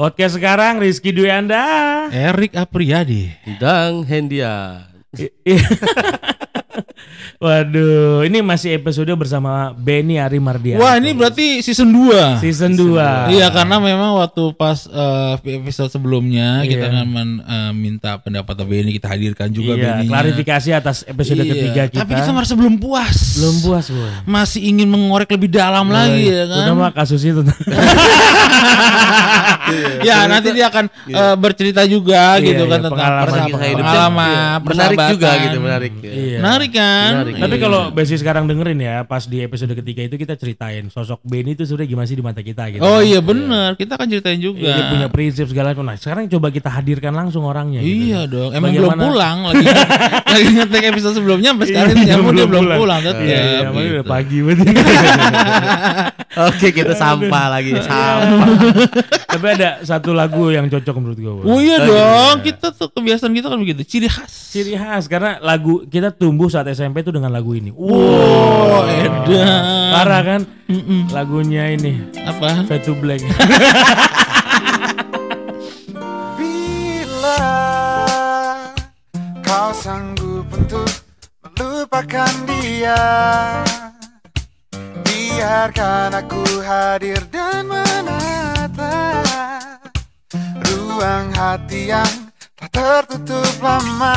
Podcast sekarang Rizky Dwi Anda. Erik Apriyadi. Dan Hendia. Waduh, ini masih episode bersama Benny Ari Mardian. Wah, ini berarti season 2. season 2. Iya, karena memang waktu pas eh, episode sebelumnya kita Iya. kan men- eh, minta pendapat Benny kita hadirkan juga Iya, Benny. klarifikasi atas episode Iya, ketiga kita. Tapi kita merasa belum puas. belum puas, Boy. Masih ingin mengorek lebih dalam lagi ya kan. Terutama kasus itu. ya, nanti dia akan eh, bercerita juga Iya, gitu iya, kan tentang pengalaman hidupnya. pengalaman, Iya, menarik juga gitu, menarik. iya. Menarik kan? Menarik. Tapi Iya. kalau Besi sekarang dengerin ya, pas di episode ketiga itu kita ceritain sosok Benny itu sebenarnya gimana sih di mata kita gitu. Oh iya benar, kita akan ceritain juga. Dia punya prinsip segala macam. Nah, sekarang coba kita hadirkan langsung orangnya. gitu. Iya dong, emang Bagaimana- belum pulang lagi lagi ngetek episode sebelumnya sampai sekarang Iya, nyambung dia belum pulang. Iya, iya, makanya gitu. udah pagi berarti. Oke, kita sampah lagi, sampah. Tapi ada satu lagu yang cocok menurut gue. Oh iya dong, kita tuh kebiasaan kita kan begitu, ciri khas. Ciri khas karena lagu kita tumbuh saat SMP itu dengan lagu ini. Oh, edan. Parah kan? Lagunya ini Apa? Fade to Black. Bila kau sanggup untuk melupakan dia Biarkan aku hadir dan menata Ruang hati yang tak tertutup lama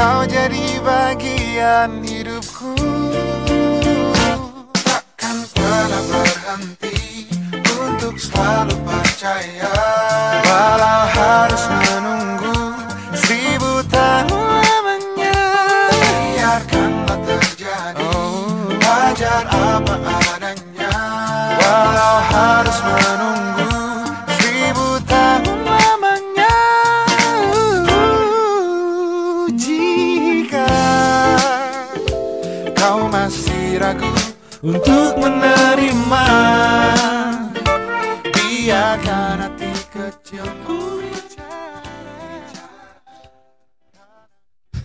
Kau jadi bagian hidupku. Takkan pernah berhenti Untuk selalu percaya. Walau harus menunggu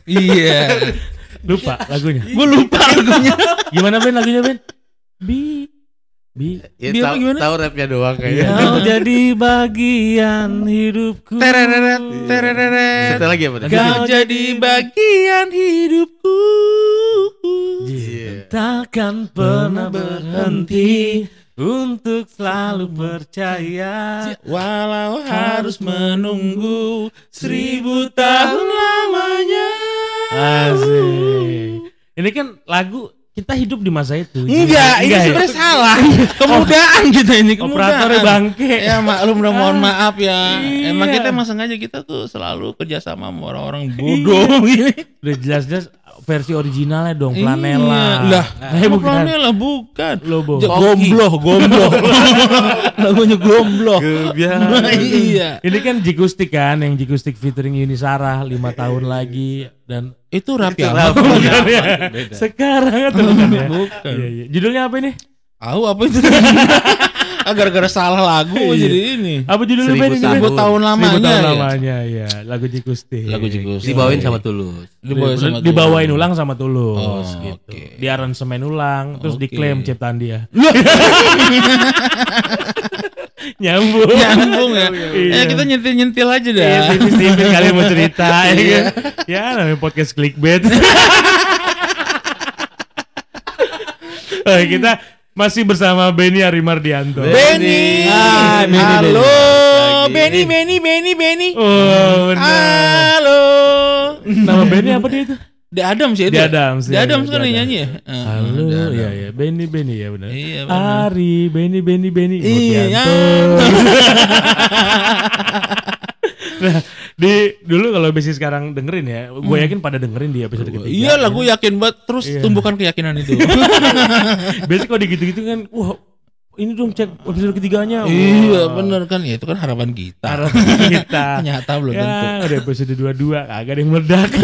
Iya. Lupa lagunya. Gue lupa lagunya. Gimana Ben lagunya Ben? Bi Bi Ya, Dia tahu, gimana? tahu rapnya doang kayaknya. Kau jadi bagian hidupku. Tereret, tereret. Kita lagi apa? tadi? Kau jadi bagian hidupku. Iya. Takkan pernah berhenti untuk selalu percaya. Walau harus menunggu seribu tahun lamanya. Asik. Ini kan lagu kita hidup di masa itu. Enggak, ini ya? sebenarnya salah. Kemudahan kita ini, kemudahan. Operatornya bangke. Ya maklum dong, mohon maaf ya. Iya. Emang kita emang sengaja kita tuh selalu kerja sama orang-orang bodoh gini. Udah jelas-jelas versi originalnya dong, Iya. Flanela. Lah, eh bukan. bukan. Flanela bukan. Lobo. Gombloh, gombloh. Lagunya gombloh. Iya. Ini kan Jikustik kan, yang Jikustik featuring Yuni Sarah lima tahun lagi dan Itu rap ya. ya? ya? Sekarang atau bukan ya? Bukan. Iya, iya. Judulnya apa ini? Tahu apa itu? Ah, Gara-gara salah lagu Iya. jadi ini. Apa judulnya Seribu Ben? Seribu tahun lamanya. Seribu tahun ya? lamanya ya, lagu Jikustik. Lagu Jigus. Dibawain sama Tulus. Dibawain sama Tulus. dibawain ulang sama Tulus Oh, gitu. oke. Di aransemen ulang, terus diklaim ciptaan dia. Nyambung. Nyambung ya. Iya. Eh kita nyentil-nyentil aja dah. Iya, tipis-tipis kalian mau cerita ya kan? Ya, namanya podcast clickbait. Oke, kita masih bersama Benny Arimardianto. Benny. Ah, Benny, Halo. Benny, Benny, Benny, Benny. Oh, benar. Halo. Nama Benny apa dia itu? The Adams ya itu? The? Adams, The Adams The kan nyanyi ya? Ah, Halo, ya ya, Benny Benny ya benar. Iya, benar. Ari, Benny Benny Benny. Iya. Di dulu kalau besi sekarang dengerin ya, gue yakin pada dengerin di episode ketiga. Iya lah gue yakin banget terus Iya. tumbuhkan keyakinan itu. Biasanya kalau digitu-gitu kan, wah ini dong cek episode ketiganya. Iya bener kan ya itu kan harapan kita. Harapan kita. Ternyata belum tentu. ya, udah episode 22 kagak ada yang meledak.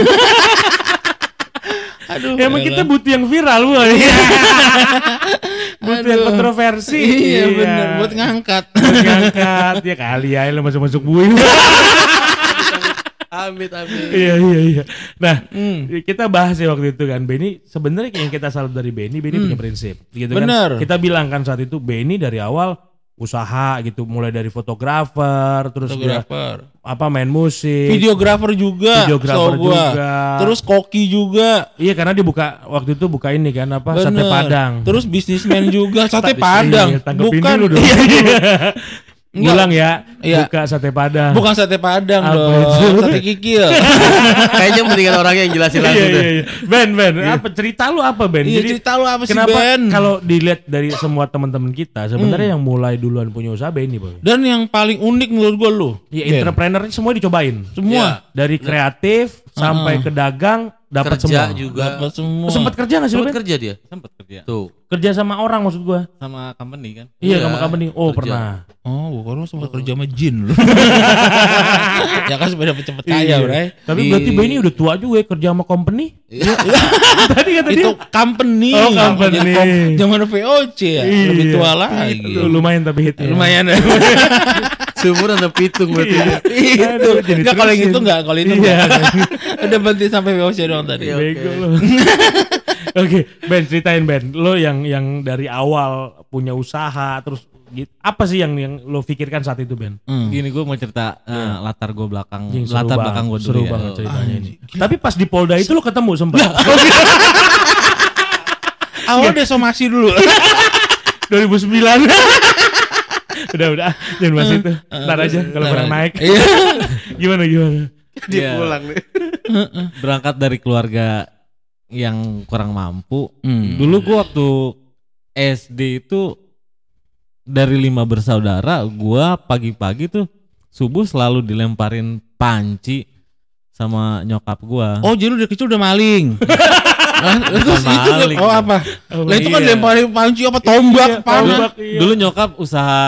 Aduh. ya, emang kita butuh yang viral, boy. butuh yang kontroversi. Iya bener buat ngangkat. Buat ngangkat. ya kali ya lo masuk-masuk buih. Amit amit. iya, iya, iya. Nah, Hmm. kita bahas ya waktu itu kan Benny sebenarnya yang kita salut dari Benny Benny punya prinsip gitu Hmm. Bener. kan kita bilang kan saat itu Benny dari awal usaha gitu mulai dari fotografer terus dia Fotografer. apa main musik Videografer juga. Videografer setahu gua. juga. Terus koki juga. iya karena dia buka waktu itu buka ini kan apa sate Bener. padang Terus bisnismen juga sate Iya, padang. tanggepin Bukan dulu dong. Ngulang ya Iya. buka sate padang bukan sate padang Apa dong. itu? Sate kikil. Kayaknya mendingan orangnya yang jelasin iya, langsung iya, deh. iya. Ben Ben apa cerita lu apa Ben Iya Jadi cerita lu apa sih kenapa Ben? kalau dilihat dari semua teman-teman kita sebenarnya yang mulai duluan punya usaha Benny boy Dan yang paling unik menurut gua lu. Iya, Ben. entrepreneur ini semua dicobain. Semua. Dari kreatif sampai ke dagang dapat Kerja semua. juga. Dapat semua. Sempat kerja nggak sih lu, Sempat Ben? kerja dia. Sempet kerja Tuh. Kerja sama orang maksud gua. sama company kan. Iya, Iya, sama company. Oh, kerja. pernah. Oh, gua lu sempat kerja sama jin lu. ya kan supaya dapat cepet kaya, Iya. Bray. Tapi Di- berarti Benny udah tua juga ya kerja sama company. Tadi kata dia. Itu company. Oh, company. Zaman VOC ya, Iya. lebih tua lagi. Itu lumayan tapi hitnya. Lumayan. Seumuran ada pitung berarti. Iya. itu. Aduh, jadi Enggak kalau yang itu enggak, kalau itu Iya. enggak. Udah berhenti sampai VOC doang tadi. Iya. Bego Oke. Oke, Ben ceritain Ben. Lo yang yang dari awal punya usaha terus gitu. Apa sih yang yang lo pikirkan saat itu Ben? Hmm. Gini gue mau cerita eh, latar gue belakang seru latar banget, belakang gue dulu seru ya. banget ceritanya ini. Tapi pas di Polda itu lo ketemu sempat. Awal dia somasi dulu. 2009. Udah udah jangan bahas itu. Ntar aja kalau Ntar barang naik. Iya. gimana gimana? Dia Iya. pulang nih. Berangkat dari keluarga yang kurang mampu. Hmm. Dulu gue waktu SD itu dari lima bersaudara, gue pagi-pagi tuh subuh selalu dilemparin panci sama nyokap gue. Oh, jadi lu dari kecil udah maling. Terus itu maling. oh apa? Oh, Lah itu kan iya. lemparin panci apa tombak, Iya, panah. tombak, iya. Dulu nyokap usaha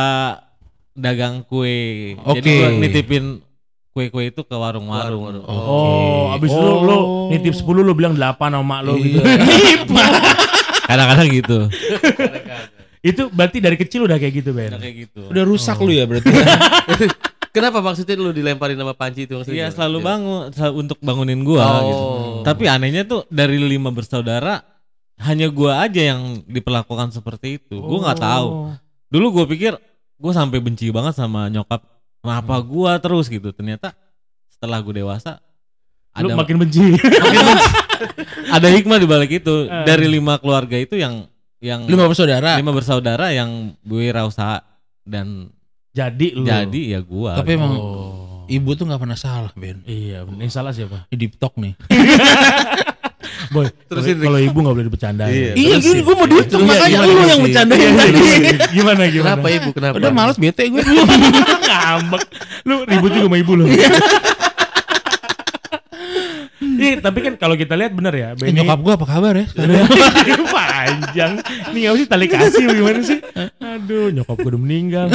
dagang kue. Jadi Oke. gue nitipin kue-kue itu ke warung-warung. Oh, abis itu Oh. lo nitip 10 lo bilang 8 sama mak lo gitu. Kadang-kadang gitu. itu berarti dari kecil udah kayak gitu Ben. Udah kayak gitu. Udah rusak lu ya berarti. Kenapa maksudnya lu dilemparin sama panci itu maksudnya? Iya selalu Iya. bangun sel- untuk bangunin gua Oh. gitu. Tapi anehnya tuh dari lima bersaudara hanya gua aja yang diperlakukan seperti itu. Gua Oh. nggak tahu. Dulu gua pikir gua sampai benci banget sama nyokap. Kenapa gua terus gitu? Ternyata setelah gua dewasa Lu ada makin benci. ada hikmah di balik itu. Eh. Dari lima keluarga itu yang yang Lima bersaudara. lima bersaudara yang wirausaha dan Jadi lu. jadi ya gua. Tapi emang Oh. ibu tuh nggak pernah salah, Ben. Iya, yang salah siapa? Di deep talk nih. Boy, Terusin, kalau- kalau ibu gak boleh dibercandain. Iya. Iya, gini gue mau deep talk Iya, makanya lu yang bercandain Iya, tadi. iya. Gimana gimana? Kenapa ibu? Kenapa? Udah males bete gue. Ngambek. Lu ribut juga sama ibu lu. Iya, tapi kan kalau kita lihat bener ya, Eh, Benny nyokap gue apa kabar ya? panjang. Ini gak sih tali kasih gimana sih? Aduh, nyokap gue udah meninggal.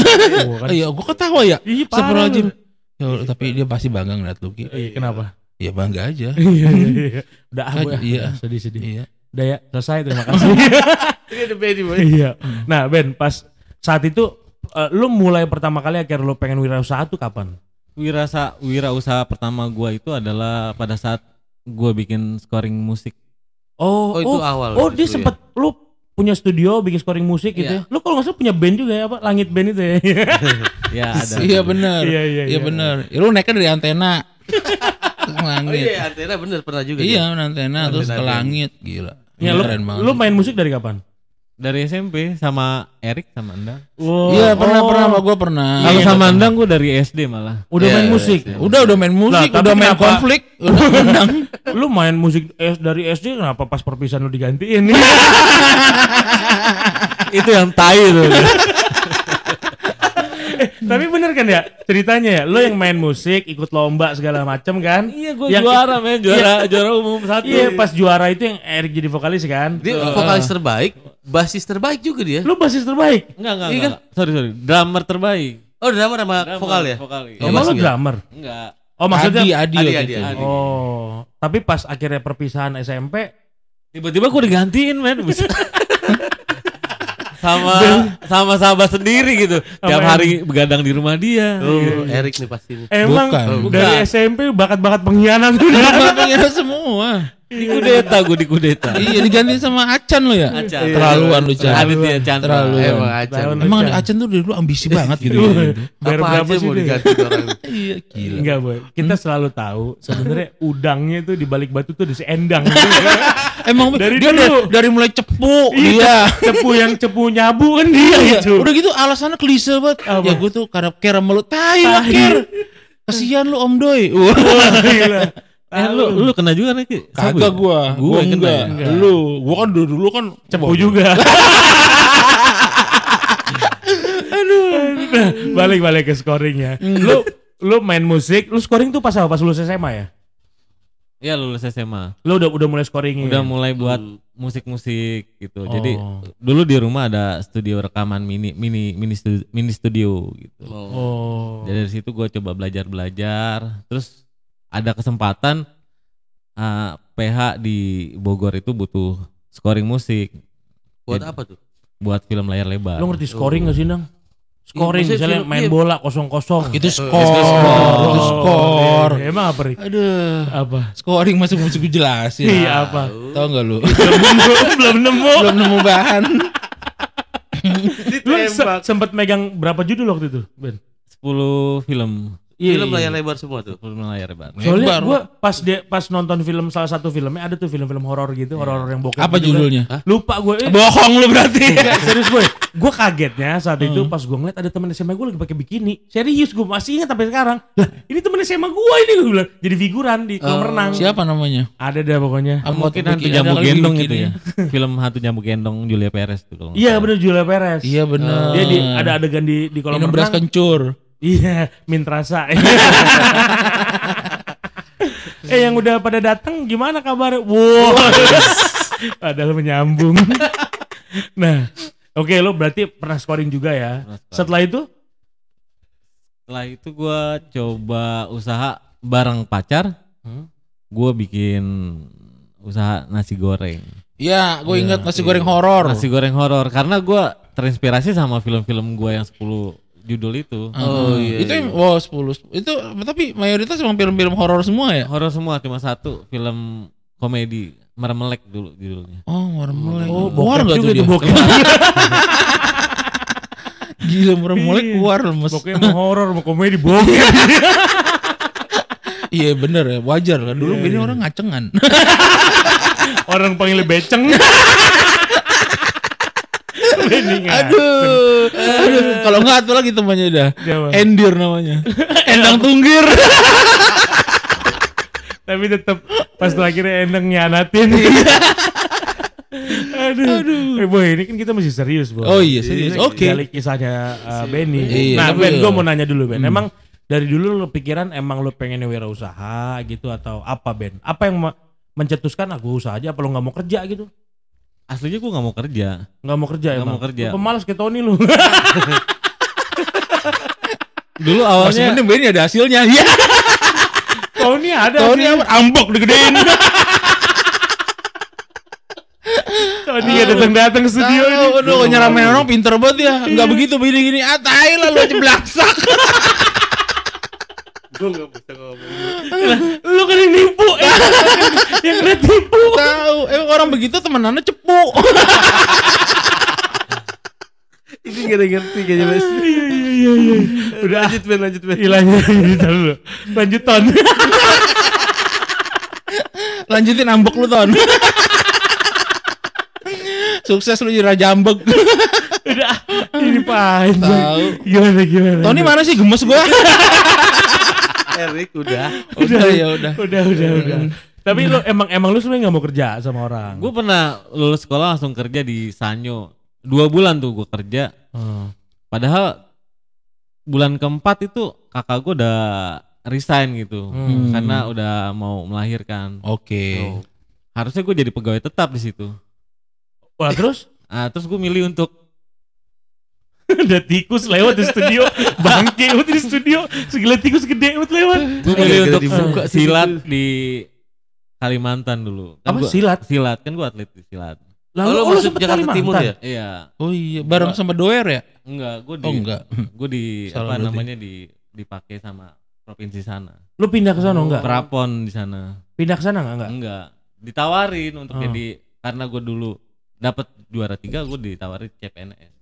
Oh, kan. Iya, gue ketawa ya. Iya, parah Astagfirullahaladzim. Ya, tapi dia pasti bangga ngeliat lu. Ki. Iya, kenapa? Ya bangga aja. Iya, iya, iya. Udah ah. Iya. Sedih-sedih. Iya. Udah ya, selesai terima kasih. Ini ada Benny, boy. Iya. Nah, Ben, pas saat itu eh, lu mulai pertama kali akhirnya lu pengen wirausaha tuh kapan? wirasa wirausaha pertama gua itu adalah pada saat gua bikin scoring musik. Oh, Oh, itu awal Oh, dia ya? sempet lu punya studio bikin scoring musik gitu Iya. ya. Lu kalau nggak salah punya band juga ya, apa? Langit Band itu ya. Ya ada. Iya benar. Iya, iya, iya. Iya benar. Ya, lu naiknya dari antena. Ke Oh langit. iya, antena bener pernah juga. Iya, dia. antena terus ke Antena. langit, gila. Ya, lu, lu main musik dari kapan? Dari SMP sama Erik sama Endang. Wow. Iya, pernah Oh. pernah sama gua pernah. Kalau Iya, sama pernah. Endang gua dari SD malah. Udah Iya, main iya, musik. iya. Udah udah main musik, tapi udah main kenapa- konflik, udah undang. Lu main musik dari SD kenapa pas perpisahan lu digantiin? itu yang tai itu. Tapi bener kan ya ceritanya ya, lu yang main musik, ikut lomba segala macem kan? iya gua Yang- juara men, juara juara umum satu. Iya, pas juara itu yang Erik jadi vokalis kan? Dia vokalis terbaik basis terbaik juga dia. Lu basis terbaik. Enggak, enggak, Iya enggak. Sorry, sorry. Drummer terbaik. Oh, drama sama Drummer, vokal ya? Vokal. iya. Oh, Emang lu ya? drummer? Enggak. Oh maksudnya Adi, Adi, Adi, Adi. Oh, tapi pas akhirnya perpisahan SMP, Tiba-tiba gue digantiin, men. Sama sama sahabat sendiri gitu. Tiap hari begadang di rumah dia. Oh, Erik nih pasti emang Bukan. dari Bukan. SMP bakat-bakat pengkhianat Bapaknya semua. Di kudeta gue di kudeta. iya diganti sama Acan lo ya. Acan. Terlaluan lu Chan. Aditya Chandra. Terlaluan. Emang. Tahun Emang. Acan tuh dari dulu ambisi banget gitu. Bayar Apa berapa aja sih mau diganti orang. Iya gila. Enggak boy, kita selalu tahu sebenarnya udangnya itu di balik batu tuh ada si endang. Emang Dari dia dulu. dari, dari mulai cepu Iya, cepu yang cepu nyabu kan dia Iya, itu. udah gitu alasannya klise banget. Apa? Ya gue tuh karena care lu. Tai lah. Kasihan lu Om Doi. Wah, Wah, gila. Eh lu lu kena juga nih Kagak ya? gua. Gua Gua yang kena enggak. ya? Enggak. Lu, gua kan dulu, dulu kan Cepu juga. Aduh. Nah, balik balik ke scoringnya. Lu lu main musik, lu scoring tuh pas apa? Pas lulus SMA ya? Iya lulus SMA. Lu udah udah mulai scoring Udah mulai buat musik-musik gitu. Jadi Oh. dulu di rumah ada studio rekaman mini mini mini studio, mini studio gitu. Oh. Oh. Jadi dari situ gue coba belajar belajar. Terus ada kesempatan uh, PH di Bogor itu butuh scoring musik Buat Jadi- apa tuh? buat film layar lebar. Lu ngerti scoring gak sih, Nang? Scoring Iya, maksudnya misalnya film- main iya. bola kosong-kosong. itu Itu skor, itu skor. iya, Emang apa, Rik? Aduh, Apa? scoring masuk musik gue jelasin. Iya, apa? Tahu nggak lu? belum nemu, belum nemu. Belum nemu bahan. Lu se- sempet megang berapa judul waktu itu, Ben? 10 film. Film layar lebar semua tuh. Film layar lebar. Soalnya Lebar. gue pas dia pas nonton film salah satu filmnya ada tuh film-film horor gitu, horor yang bokep. Apa gitu kan. judulnya? Lupa gue. Eh, Bohong lu berarti. enggak, serius boy. Gue kagetnya saat itu pas gue ngeliat ada temen SMA gue lagi pakai bikini. Serius gue masih ingat sampai sekarang. Lah ini temen SMA gue ini gue bilang. Jadi figuran di kolam renang. Siapa namanya? Ada dah pokoknya. Ah, Mungkin hantu kali gendong bikin itu ya. ya. film hantu nyamuk gendong Julia Perez tuh kalau Iya bener Julia Perez. Iya benar. Dia di, ada adegan di di kolam Minum beras renang. kencur. Iya, mintrasa. eh yang udah pada datang gimana kabar? Wow. Padahal menyambung. nah, oke lo berarti pernah scoring juga ya. Scoring. Setelah itu Setelah itu gua coba usaha bareng pacar. Hmm. Gua bikin usaha nasi goreng. Iya, gue ingat nasi goreng Iya. horor. Nasi goreng horor karena gua terinspirasi sama film-film gua yang 10 judul itu. Oh iya, Itu iya. yang wow 10. Itu tapi mayoritas emang film-film horor semua ya? Horor semua cuma satu film komedi Mermelek dulu judulnya. Oh, Marmelek. oh keluar bokep juga tuh dia? bokep. Gila Marmelek Iya. keluar lemes. Bokep mau horor mau komedi bokep. Iya bener ya, wajar kan. Dulu Iya, ini iya. orang ngacengan. Orang panggil beceng. Aduh, aduh. Kalau nggak satu lagi temannya dah. Siapa? Endir namanya. Endang tunggir. Tapi tetap pas akhirnya endang nyanatin. Aduh. Eh boy, ini kan kita masih serius, Boy. Oh iya, serius. Oke. Balik kisahnya uh, Benny. Iya, nah, Ben, gue mau nanya dulu, Ben. Emang dari dulu lo pikiran emang lo pengen wirausaha gitu atau apa, Ben? Apa yang mencetuskan aku usaha aja apa lo nggak mau kerja gitu? Aslinya gua nggak mau kerja. Nggak mau kerja Nggak emang? mau kerja. Lu pemalas kayak Tony lu. Dulu awalnya sebenarnya ini ada hasilnya. Iya. Tony ada ini ambok digedein. Tony nggak datang-datang ke studio ini. Aduh, nyeramain orang pinter banget ya. Enggak begitu begini-gini. Ah, tai lah lu aja belaksak. Lu kan yang nipu. eh. yang kena tipu. Orang begitu temenannya cepu. Ini gak ada yang ngerti kayaknya mas. Iya iya iya iya. Udah Lanjut Ben, lanjut Ben. hilangnya gitu dulu. Lanjut ton. Lanjutin ambek lu, Ton. Sukses lu jadi raja ambek. Udah ini panjang. Tahu. Gimana gimana? Tony mana sih gemes gua? Erik udah. udah ya udah. Udah udah udah. Tapi lu emang emang lu sebenarnya nggak mau kerja sama orang. gue pernah lulus sekolah langsung kerja di Sanyo. Dua bulan tuh gue kerja. Hmm. Padahal bulan keempat itu kakak gue udah resign gitu. Hmm. Karena udah mau melahirkan. Oke. Harusnya gue jadi pegawai tetap di situ. Wah terus Ah, terus gue milih untuk Ada tikus lewat di studio, bangke di studio, segala tikus gede lewat gue milih untuk sih silat di Kalimantan dulu. Kan Apa gua- silat? Silat kan gue atlet di silat. Oh, lu sempet Jakarta Timur Kalimantan? ya? Iya, Oh iya, bareng sama Doer ya? enggak, gue di Oh enggak. gue di Salah apa berarti. namanya di dipakai sama provinsi sana. Lu pindah ke sana enggak? Prapon di sana. Pindah ke sana enggak? enggak? Enggak. Ditawarin untuk Oh. jadi karena gue dulu dapat juara tiga, gue ditawarin CPNS.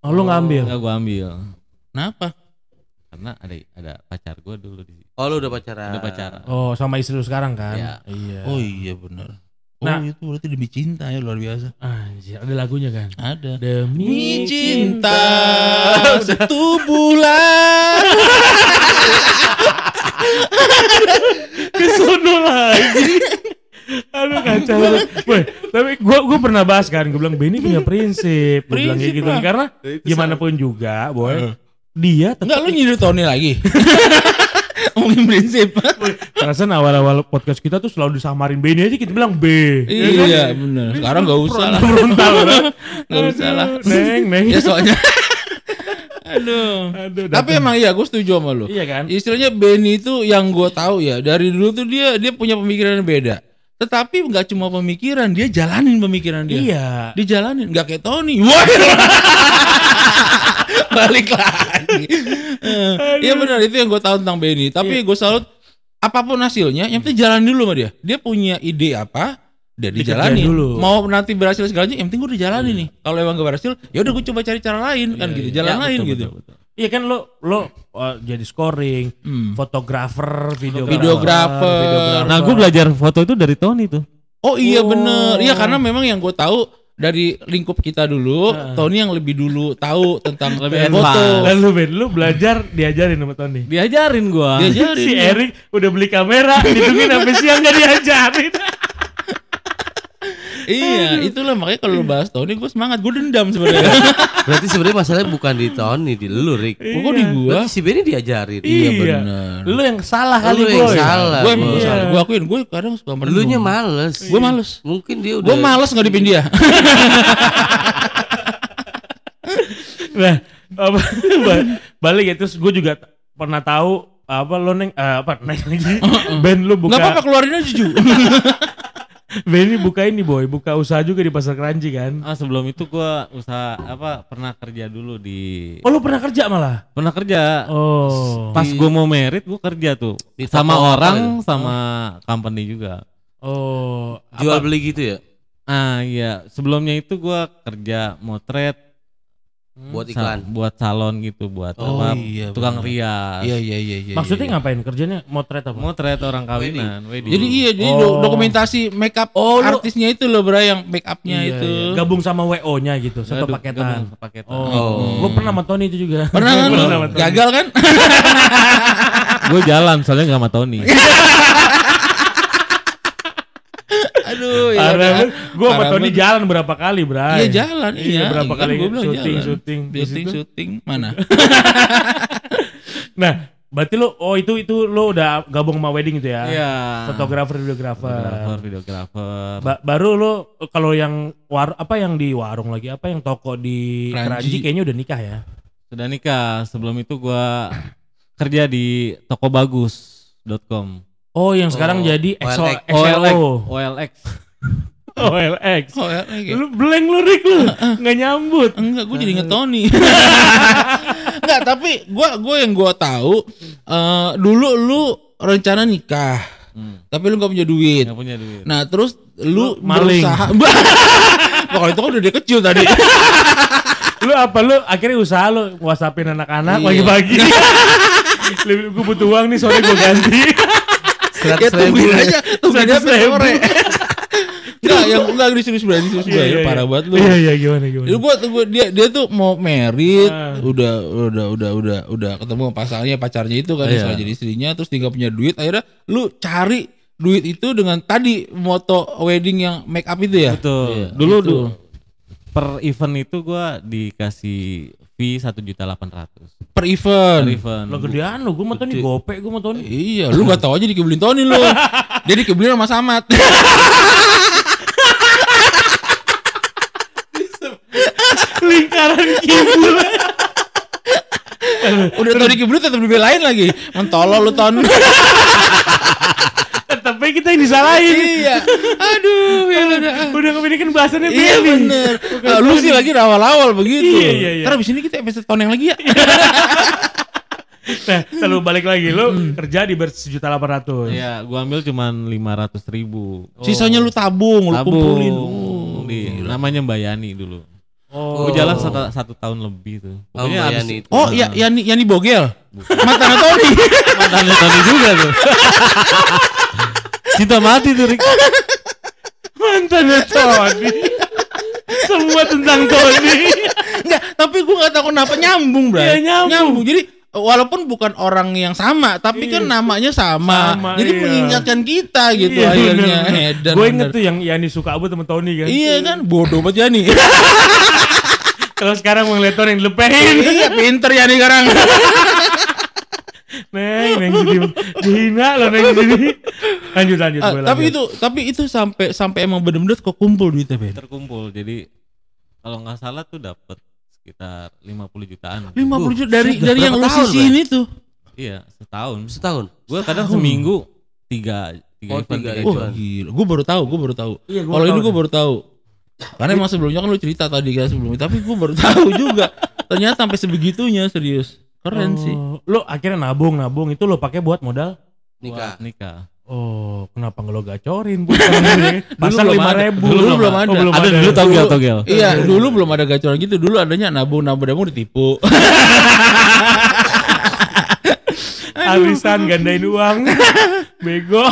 Oh, lu ngambil. Enggak gue ambil Kenapa? Karena ada ada pacar gue dulu di Oh lu udah pacaran. Udah pacaran. Oh, sama istri lu sekarang kan? Iya. Iya. Oh iya benar. Oh Nah. itu berarti demi cinta ya luar biasa. Anjir, ada lagunya kan? Ada. Demi cinta satu bulan. ke sono lagi. Aduh kacau. Boy, tapi gua gua pernah bahas kan, gua bilang Benny punya prinsip. Gua bilang kayak gitu lah. karena gimana pun juga, boy. Dia tetap Enggak lu nyindir Tony lagi. Ngomongin prinsip. perasaan awal-awal podcast kita tuh selalu disamarin Benny aja kita bilang B. iya benar. Sekarang enggak usah lah. Frontal. Enggak usah lah. Neng, neng. Ya soalnya Aduh. Aduh, Tapi datang. emang iya gue setuju sama lu. Iya kan? Istilahnya Benny itu yang gue tahu ya dari dulu tuh dia dia punya pemikiran yang beda. Tetapi nggak cuma pemikiran, dia jalanin pemikiran dia. Iya. Dijalanin, nggak kayak Tony. Wah. Balik lagi. Iya benar itu yang gue tahu tentang Benny. Tapi gue salut apa pun hasilnya, yang penting jalanin dulu sama dia. Dia punya ide apa, dia dijalanin. dulu. Mau nanti berhasil segalanya, yang penting gue udah jalanin nih. Kalau emang gak berhasil, ya udah gue coba cari cara lain kan gitu, jalan Ya, lain betul, gitu. betul, betul. Iya kan lo lo uh, jadi scoring, Hmm. fotografer, videografer, Videografer. Nah, gue belajar foto itu dari Tony tuh. Oh iya Oh. bener, iya karena memang yang gue tahu dari lingkup kita dulu, Heeh. Tony yang lebih dulu tahu tentang Lebih foto. Dan lu Ben, lu belajar diajarin sama Tony. Diajarin gua. Diajarin. si ya. Erik udah beli kamera, ditungguin sampai siang gak diajarin. Iya, itulah makanya kalau lu bahas Tony gue semangat, gue dendam sebenarnya. Berarti sebenarnya masalahnya bukan di Tony, di lu, Rick. Kok di gua? Berarti si Benny diajarin. Iya, bener. Lu yang salah kali Lu yang salah. gue emang salah, gue akuin gue kadang suka merenung. Lu nya males. Gue males. Mungkin dia udah Gue males ngadepin dia. Nah, apa, balik ya terus gue juga pernah tahu apa lo neng eh, apa neng lagi Ben lu buka Gak apa-apa keluarin aja Ju. Ben ini buka ini boy. Buka usaha juga di pasar keranji kan? Ah, sebelum itu gua usaha apa pernah kerja dulu di oh lu pernah kerja malah? Pernah kerja. oh. Pas gua mau merit gua kerja tuh. Di sama toko apa orang itu? sama company juga. oh. Jual apa? beli gitu ya? Ah iya, sebelumnya itu gua kerja motret buat sa- iklan. buat salon gitu, buat Oh, apa iya, tukang benar. rias. Iya iya iya iya. maksudnya iya. ngapain kerjanya motret apa Motret orang kawinan, wedding. Jadi iya, jadi Oh. do- dokumentasi make up Oh, artisnya itu loh, bro, yang make upnya Iya, itu. iya. gabung sama WO nya gitu satu paketan gabung paketan. oh, Oh. gue pernah sama Tony itu juga Pernah kan? Gagal kan? Gue jalan soalnya gak sama Tony. Aduh, ya. Gue sama Tony jalan berapa kali bray Iya jalan, iya. berapa Kan kali gua bilang syuting jalan. syuting syuting syuting mana? nah berarti lu oh itu itu lu udah gabung sama wedding itu ya Iya. fotografer videografer Fotografer, videografer. Ba- baru lu kalau yang war apa yang di warung lagi apa yang toko di Keranji. Keranji kayaknya udah nikah ya Sudah nikah. Sebelum itu gua kerja di tokobagus.com. oh yang sekarang Oh, jadi XO, OLX. OLX. XLO OLX. OLX ya, lu blank lu Rick lu nggak nyambut Enggak, gue jadi ngetoni. Enggak, tapi gua gua yang gua tahu eh dulu lu rencana nikah, Hmm. tapi lu gak punya duit. Gak punya duit. Nah, terus lu, Lu maling. berusaha. Pokoknya itu kan udah dia kecil tadi. lu apa lu akhirnya usaha lu whatsappin anak-anak Iya. pagi-pagi gue butuh uang nih sore gue ganti ya tungguin aja, tungguin aja sore. Enggak, yang enggak disuruh berani disuruh bayar parah banget lu. iya iya gimana gimana Jadi gua, gua dia dia tuh mau merit, Ah. udah udah udah udah udah ketemu pasangannya pacarnya itu kan Iya. setelah jadi istrinya terus dia nggak punya duit akhirnya lu cari duit itu dengan tadi moto wedding yang make up itu ya. Betul. Iya, Dulu gitu. du- per event itu gua dikasih fee satu juta delapan ratus Per event. per event. lo gedean lo gue mau Tony gope gue mau Tony Iya, lu nggak tahu aja dikebelin Tony lu. Dia dikebelin sama Samat. Siaran kibul. Udah Tony Kiblut tetap dibelain lagi. Mentolol lu Ton. Tapi kita yang disalahin. iya. Aduh, ya udah. Udah kebanyakan bahasannya Iya bener. Nah, lu sih lagi awal-awal begitu. Iya, iya, iya. Ntar abis ini kita episode tahun yang lagi ya. Nah, lalu balik lagi lo Hmm. kerja di ber sejuta delapan ratus. Iya, gua ambil cuman 500 ribu. Sisanya lu tabung, lu kumpulin. Tabung. Di, namanya Mbak Yani dulu. Oh. Gua jalan satu, satu tahun lebih tuh. Oh, abis- Yani itu. Oh, iya, Yani, Yani Bogel. Mantan Tony. mantannya Tony juga tuh. Cinta mati tuh Rick. Mantannya Tony. Semua tentang Tony. Enggak, tapi gua nggak tahu kenapa nyambung, Bro. Iya, nyambung. Jadi walaupun bukan orang yang sama, tapi kan namanya sama. Sama, Jadi iya. mengingatkan kita gitu Iya, akhirnya. bener. Edan, Gue bener. inget tuh yang Yani suka abu temen Tony kan. Iya kan, bodoh banget Yani. Kalau sekarang mau ngeliat Tony yang dilepehin. iya, pinter Yani sekarang. Neng, neng jadi dihina loh neng jadi. Lanjut lanjut. Ah, tapi lanjut. itu tapi itu sampai sampai emang bener-bener kok kumpul duitnya, Ben. Terkumpul. Jadi kalau nggak salah tuh dapat sekitar 50 jutaan. 50 juta dari sudah dari yang lu sisihin itu. Iya, setahun. Setahun. Gua kadang seminggu tiga tiga Oh, event, tiga tiga Oh, gila. Gue baru tahu, gue baru tahu. Iya, Kalau ini gue nih. baru tahu. Karena emang sebelumnya kan lu cerita tadi kan sebelumnya, tapi gue baru tahu juga. Ternyata sampai sebegitunya serius. Keren sih. Oh, Lo akhirnya nabung nabung itu lo pakai buat modal. Nikah. Buat nikah. Oh, kenapa nggak lo gacorin? Pasang belum lima ada. ribu. Dulu belum ada. Oh, belum ada ada. dulu togel togel. Iya, dulu belum ada gacoran gitu. Dulu adanya nabung nabung nabung ditipu. Arisan gandain uang. Bego.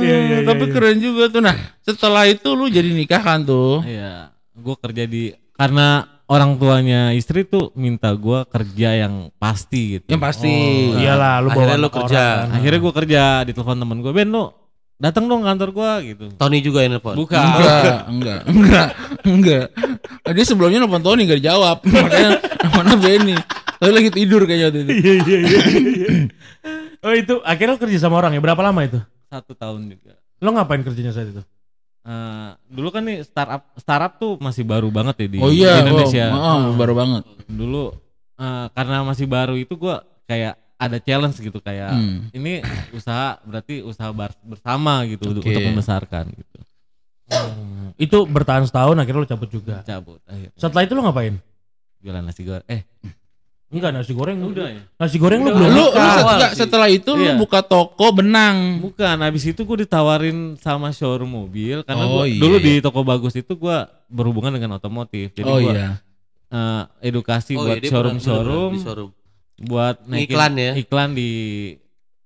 Iya, iya, iya, tapi iya. keren juga tuh. Nah, setelah itu lu jadi nikah kan tuh. Iya, gua kerja di karena orang tuanya istri tuh minta gua kerja yang pasti gitu. Yang pasti. Oh, iyalah lu bawa Akhirnya lu kerja. orang kan. Akhirnya gua kerja di telepon temen gua, Ben lu datang dong kantor gua gitu. Tony juga yang nelfon. Bukan. Enggak, enggak, enggak, enggak. Dia sebelumnya nelfon Tony gak dijawab. Makanya mana Benny. Tadi lagi tidur kayaknya waktu itu. Iya iya iya. iya. Oh itu akhirnya lo kerja sama orang ya berapa lama itu? Satu tahun juga. Lo ngapain kerjanya saat itu? Eh, dulu kan nih startup startup tuh masih baru banget ya di, Oh iya, di Indonesia. wow. Oh, baru banget. Dulu eh, karena masih baru itu gua kayak ada challenge gitu kayak Hmm. ini usaha berarti usaha bersama gitu untuk- Oke. untuk membesarkan gitu. Itu bertahan setahun akhirnya lo cabut juga. Cabut akhirnya. Setelah itu lo ngapain? Jualan nasi goreng. Eh, Enggak nasi goreng. udah ya. Nasi goreng Udah. belum Lu, lu nikah. set- Awal enggak, sih. setelah itu lu Iya. buka toko benang. Bukan, habis itu gue ditawarin sama showroom mobil karena Oh, gua, iya, dulu iya. di toko bagus itu gua berhubungan dengan otomotif. Jadi oh gua iya. eh, edukasi Oh, buat iya, dia showroom pernah- showroom, showroom. buat naikin Iklan ya? iklan di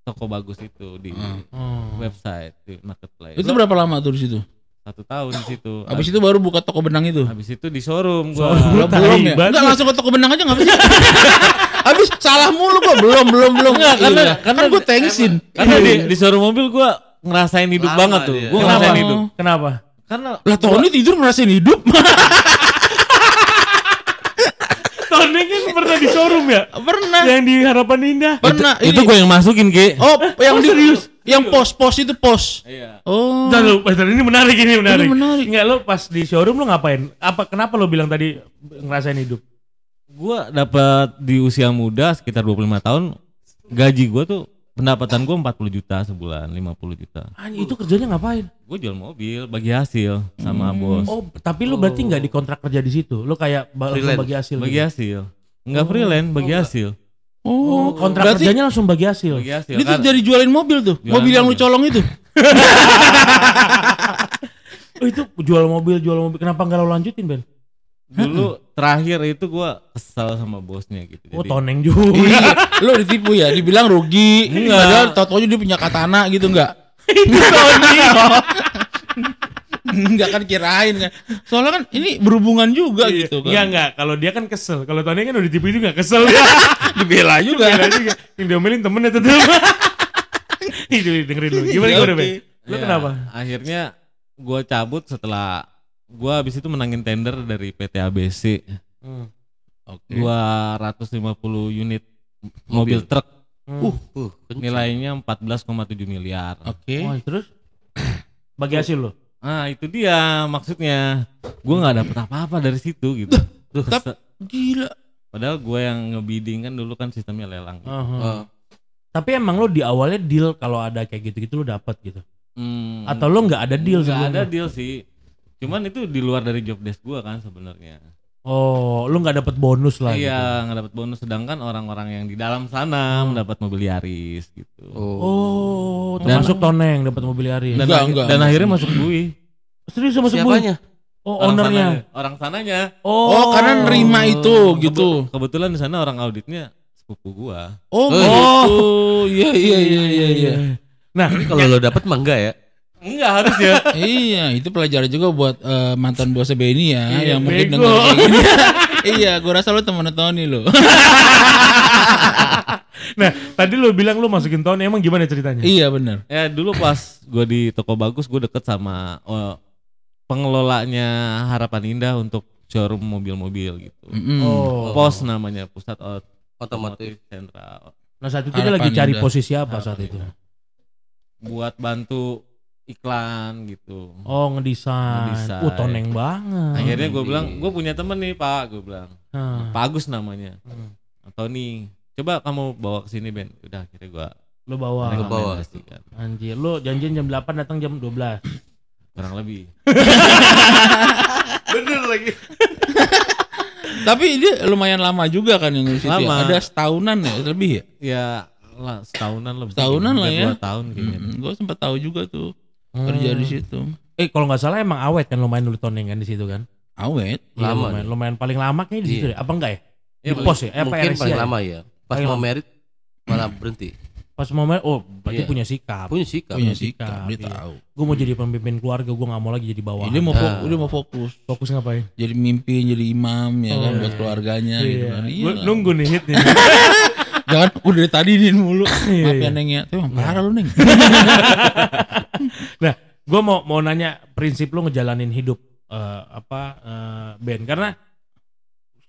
toko bagus itu di Hmm. Oh. website di marketplace. Itu berapa lama tuh di situ? Satu tahun di situ. Habis itu baru buka toko benang itu. habis itu di showroom gua. Belum, belum ya? Enggak langsung ke toko benang aja enggak bisa. Habis salah mulu kok. Belum, belum, belum. Enggak, karena Iya. karena kan gue thanksin. Karena di, di showroom mobil gua ngerasain hidup Lama banget tuh. dia. Gua Kenapa? ngerasain hidup. Kenapa? Karena Lah Tony tidur ngerasain hidup. Tony kan pernah di showroom ya? Pernah. Yang di Harapan Indah. Pernah. itu ini. gue yang masukin Ki. Oh, yang di, yang pos-pos itu pos. Iya. Oh. Bentar lu, ini menarik ini menarik. Ini menarik. Enggak lo pas di showroom lo ngapain? Apa kenapa lo bilang tadi ngerasain hidup? Gua dapat di usia muda sekitar 25 tahun gaji gua tuh pendapatan gua 40 juta sebulan, 50 juta. Anjing itu kerjanya ngapain? Gue jual mobil, bagi hasil sama bos. Oh, tapi lu berarti nggak dikontrak kerja di situ. Lu kayak langsung bagi hasil. bagi gitu? hasil. Enggak freelance, bagi hasil. Oh, kontrak berarti kerjanya langsung bagi hasil. Bagi hasil. Itu Kan- jadi jualin mobil tuh. Jualan mobil yang lu mobil. colong itu. Oh, itu jual mobil, jual mobil. Kenapa nggak lo lanjutin, Ben? dulu terakhir itu gua kesal sama bosnya gitu. Oh, Jadi toneng juga. iya, lu ditipu ya, dibilang rugi. Enggak. Padahal tau-taunya dia punya katana gitu enggak? Enggak kan kirain kan. Soalnya kan ini berhubungan juga gitu kan. Enggak, enggak. Kalau dia kan kesel. Kalau Tony kan udah ditipu itu nggak kesel. Dibela juga. Beda juga. Yang diomelin temennya tetep. Itu dengerin lu. Gimana Ya, oke. Ben? Lu Ya, kenapa? Akhirnya gua cabut setelah gua habis itu menangin tender dari PT ABC. Oke. 250 unit mobil, truk Uh, kenceng. nilainya 14,7 miliar. Oke. Oh, terus bagi hasil lo. Ah itu dia maksudnya. Gue nggak dapet apa-apa dari situ gitu. Tapi gila. Padahal gue yang ngebidding kan dulu kan sistemnya lelang. Gitu. Aha. Oh. Tapi emang lo di awalnya deal kalau ada kayak gitu-gitu lo dapat gitu. Hmm, Atau lo nggak ada deal nggak ada deal sih. Cuman itu di luar dari job desk gue kan sebenarnya. Oh, lo nggak dapat bonus lah. gitu. Iya nggak dapat bonus. Sedangkan orang-orang yang di dalam sana mendapat mobil Yaris gitu. Oh. Oh, Dan- termasuk Toneng dapat mobil Yaris. Dan, Enggak, dan enggak. akhirnya masuk bui. Serius sama sebut? Siapanya? Oh, Orang ownernya. sananya- orang sananya. Oh, karena nerima itu gitu. Kebe- kebetulan di sana orang auditnya sepupu gua. Oh, Oh, gitu. Iya iya iya iya iya. Nah, kalau lo dapet mah enggak ya? Enggak harus ya. Iya, itu pelajaran juga buat eh, mantan bosnya Benny ya, Iya, yang mungkin bego. dengar kayak gini. iya, gua rasa lu temen Tony lo. nah tadi lo bilang lo masukin Tony, emang gimana ceritanya? iya benar. ya dulu pas gua di toko bagus gua deket sama oh, pengelolanya Harapan Indah untuk showroom mobil-mobil gitu. Mm-mm. Oh. Pos namanya pusat Otomotif. sentral Nah saat itu dia lagi cari Indah. posisi apa saat Harapan itu? Indah. buat bantu iklan gitu. Oh ngedesain. Ngedesain. Uh Toneng banget. Akhirnya gue bilang, gue punya temen nih pak, gue bilang, Nah, Pak Agus namanya, Hmm. Tony, coba kamu bawa ke sini Ben. Udah akhirnya gue lo bawa. Lu bawa. rekomendasikan, Anjir, lo janjian jam 8 datang jam 12. kurang lebih. Bener lagi. Tapi dia lumayan lama juga kan yang ngurus itu ya. Lama. Ada setahunan ya lebih ya. Ya lah setahunan lah. Setahunan lah ya. Dua tahun kayaknya. Mm, gue sempat tahu juga tuh kerja di situ. Eh kalau nggak salah emang awet kan lo main dulu Toneng kan di situ kan? Awet. Iya, Lama lumayan, lumayan paling lama kayaknya di situ Iya. deh. Apa enggak ya? Ya, di pos ya? Eh, apa Mungkin RSI paling ya? lama ya. Pas Paling mau lama. merit malah berhenti. Pas mau main, oh berarti Iya. punya sikap. Punya sikap. Punya sikap, sikap, dia iya. tahu. Gue mau jadi pemimpin keluarga, gue nggak mau lagi jadi bawah. Dia mau Nah. fokus, dia mau fokus. fokus ngapain? Jadi mimpin, jadi imam ya kan Oh, buat iya. keluarganya gitu kan. Iya nunggu nih hitnya. Jangan udah dari tadi nih mulu. Iya, Maaf iya. ya Neng ya. Emang parah lu Neng. nah, gue mau mau nanya prinsip lu ngejalanin hidup eh, apa eh, Ben karena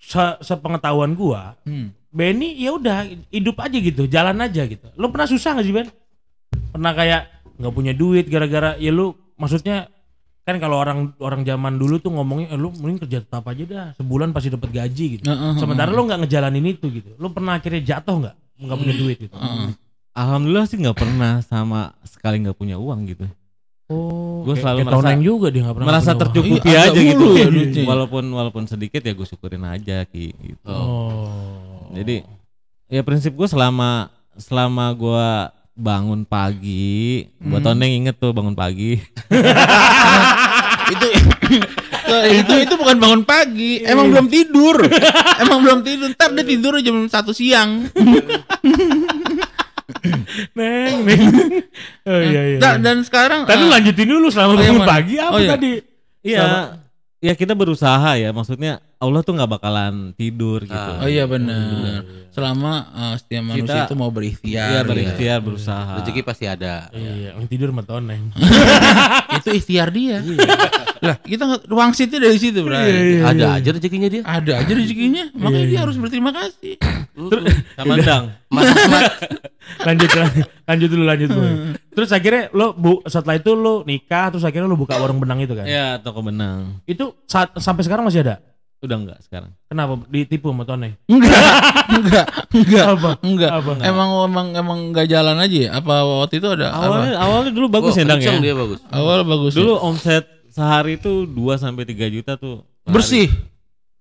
se sepengetahuan gua Hmm. Benny ya udah hidup aja gitu, jalan aja gitu. Lu pernah susah gak sih Ben? Pernah kayak nggak punya duit gara-gara ya lu maksudnya kan kalau orang orang zaman dulu tuh ngomongnya eh, lu mending kerja tetap aja dah sebulan pasti dapat gaji gitu. Heeh, Sementara lu nggak ngejalanin itu gitu. Lu pernah akhirnya jatuh nggak? Nggak punya duit gitu. Heeh. Alhamdulillah sih nggak pernah sama sekali nggak punya uang gitu. Oh, Gua kayak- selalu merasa- juga dia nggak pernah Merasa tercukupi Iya, aja gitu. ya walaupun walaupun sedikit ya gue syukurin aja ki gitu. Oh. Jadi ya prinsip gue selama selama gue bangun pagi, buat Hmm. Toneng inget tuh bangun pagi. itu itu itu bukan bangun pagi, emang belum tidur. emang belum tidur. Ntar dia tidur jam satu siang. Neng, neng. Oh iya iya. Dan, dan sekarang Tadi eh, lanjutin dulu selama Oh, iya, bangun mana? pagi apa Oh, iya. tadi? Iya, ya kita berusaha ya. Maksudnya Allah tuh nggak bakalan tidur gitu. Oh iya benar. Selama eh, setiap manusia Kita- itu mau berikhtiar. Iya ya. berikhtiar berusaha. Rezeki pasti ada. Iya, yang tidur sama Toneng. itu ikhtiar dia. lah kita nggak- wangsitnya dari situ, Bray. Iya, iya. Ada aja rezekinya dia. Ada aja rezekinya, makanya dia harus berterima kasih. Sama Dang. Mas, mas, lanjut, lanjut, lanjut dulu, lanjut dulu. Terus akhirnya lo bu, setelah itu lo nikah, terus akhirnya lo buka warung benang itu kan? Ya toko benang. Itu saat, sampai sekarang masih ada? Udah enggak sekarang. Kenapa? Ditipu sama Toneng? Enggak, enggak, enggak, Apa? enggak. Apa? Emang emang emang enggak jalan aja ya? Apa waktu itu ada Awalnya awalnya dulu bagus Oh, ya Dang ya. dia bagus. apa? Awal bagus. Dulu ya? omset sehari itu 2 sampai 3 juta tuh. bersih.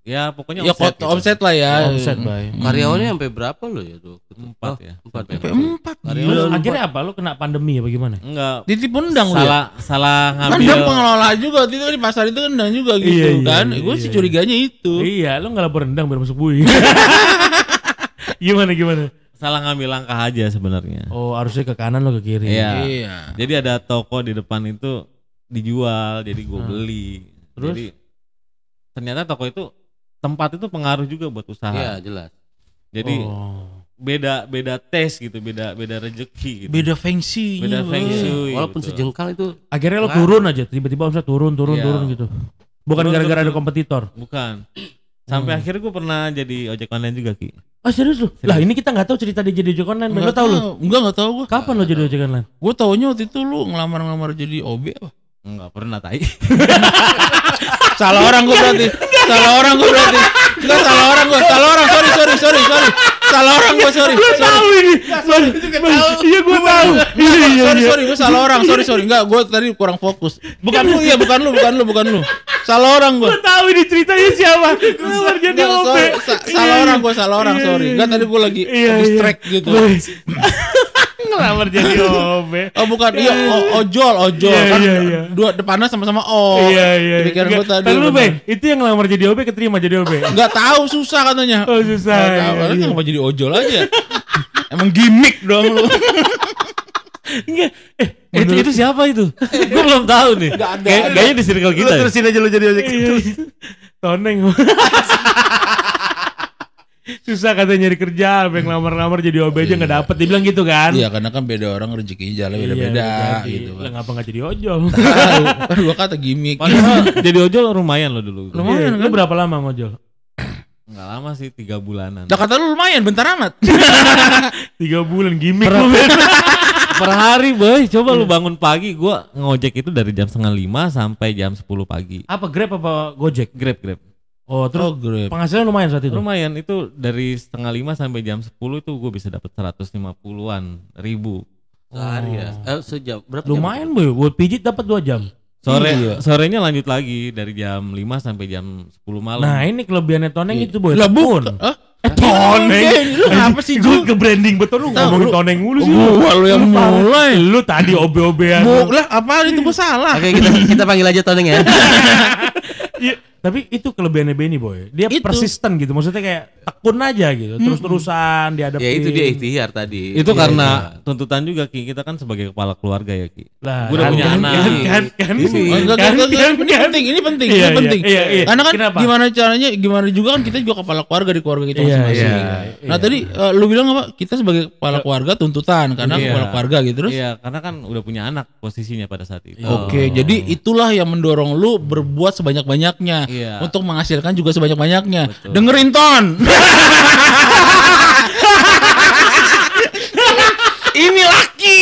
Ya pokoknya Ya omset. kot omset lah ya. Omset, Bay. Karyawannya sampai berapa lo ya tuh? Empat ya. Empat ya. Sampai empat. Karyawan Gila. Terus akhirnya apa? Lo kena pandemi apa gimana? Enggak. Ditipu ndang lu ya? Salah salah Kan ngambil. dia pengelola juga itu kan di pasar itu kan ndang juga gitu Iya, iya, kan. iya, Gue sih iya. curiganya itu. Iya, lo nggak lapor rendang biar masuk bui. gimana gimana? Salah ngambil langkah aja sebenarnya. Oh, harusnya ke kanan lo ke kiri. Iya. Iya. Jadi ada toko di depan itu dijual, jadi gue Hmm. beli. Terus? Jadi ternyata toko itu tempat itu pengaruh juga buat usaha. Iya jelas. Jadi Oh. beda beda tes gitu, beda beda rezeki gitu. Beda fengsi. Beda feng shui. Walaupun gitu. sejengkal itu Akhirnya lo turun aja, tiba-tiba omset turun, turun, Iya. turun gitu. Bukan gara-gara ada kompetitor. Bukan. Sampai Hmm. akhirnya gue pernah jadi ojek online juga Ki. Ah serius lu? Lah ini kita nggak tahu cerita dia jadi ojek online. Lo tahu lu? Enggak enggak tahu gue. Kapan lo jadi ojek online? Gue taunya waktu itu lu ngelamar-ngelamar jadi OB apa? Enggak pernah tai. Salah orang gue berarti. Salah orang gue berarti. Enggak salah orang gue. Salah orang. Sorry, sorry, sorry, sorry. Salah orang gue, sorry. Gue tahu ini. Sorry. Iya gue tahu. Iya iya sorry iya. sorry gue salah orang sorry sorry enggak gue tadi kurang fokus bukan lu iya bukan lu bukan lu bukan lu salah orang gue Gue tahu ini ceritanya siapa. Jadi OP. sorry, sa- salah orang gue salah orang Iya, sorry iya, enggak tadi gue lagi Iya, iya. distract gitu Ngelamar jadi OP. oh bukan iya o- ojol ojol Iya, kan iya, iya. dua depannya sama-sama o Iya iya. Pikiran gue Enggak, tadi dulu, benar. Bang. Itu yang ngelamar jadi OP keterima jadi OP. Enggak tahu susah katanya Oh susah. Nggak tahu, iya, kan iya. kenapa jadi ojol aja emang gimmick dong lu Enggak. Eh, itu itu siapa itu? Gue belum tahu nih. Nggak ada. Kayak- Kayaknya di circle Lu kita. ya. terusin aja lu jadi ojek. Iya, iya. Toneng. Susah katanya nyari kerja, apa yang lamar-lamar jadi OB aja nggak dapet. Dia bilang gitu kan. iya karena kan beda orang rezeki jalan Iya, beda-beda jadi. gitu Lah kan ngapa nggak jadi ojol? tahu kan gua kata gimmick Padahal jadi ojol lumayan loh dulu. Lumayan kan? Lu berapa lama ngojol? Enggak lama sih, tiga bulanan. Lah kata lu lumayan bentar amat Tiga bulan gimmick Per- lu per hari boy, coba lu bangun pagi, gua ngojek itu dari jam setengah lima sampai jam 10 pagi. Apa Grab apa Gojek? Grab grab. Oh terus oh grab penghasilan lumayan saat itu. Lumayan itu dari setengah lima sampai jam 10 itu gue bisa dapat 150-an ribu. Sehari ya. Eh, sejam. Berapa jam? Lumayan boy, buat pijit dapat dua jam. Sore Iya. sorenya lanjut lagi dari jam 5 sampai jam 10 malam. Nah ini kelebihannya Toneng itu boy. lah bukan Hah? Eh, Toneng. Lu apa sih Gue ke branding betul lu ngomongin Toneng mulu sih. Gua lu yang mulai. Lu tadi. Mau lah apa itu gua salah. Oke kita kita panggil aja Toneng ya. Iya, tapi itu kelebihannya Benny boy. Dia Itu. persisten gitu. Maksudnya kayak tekun aja gitu. Terus-terusan dihadapin. ya itu dia ikhtiar tadi. itu Iya, karena iya. tuntutan juga Ki, kita kan sebagai kepala keluarga ya Ki. Lah, Gua udah kan, punya kan, anak. Kan, kan, kan. Ini. Oh, enggak, Kan, enggak, kan, enggak, ini kan. penting, ini penting, Iya, ini iya, penting. iya, iya. Karena kan Kenapa? gimana caranya, gimana juga kan kita juga kepala keluarga di keluarga kita Iya, masing-masing. iya, Nah iya. tadi eh, lu bilang apa? Kita sebagai kepala keluarga tuntutan karena Iya. kepala keluarga gitu terus. Iya, karena kan udah punya anak posisinya pada saat itu. Oke, jadi itulah yang mendorong lu berbuat sebanyak-banyaknya Iya. untuk menghasilkan juga sebanyak-banyaknya. Dengerin ton. Ini laki.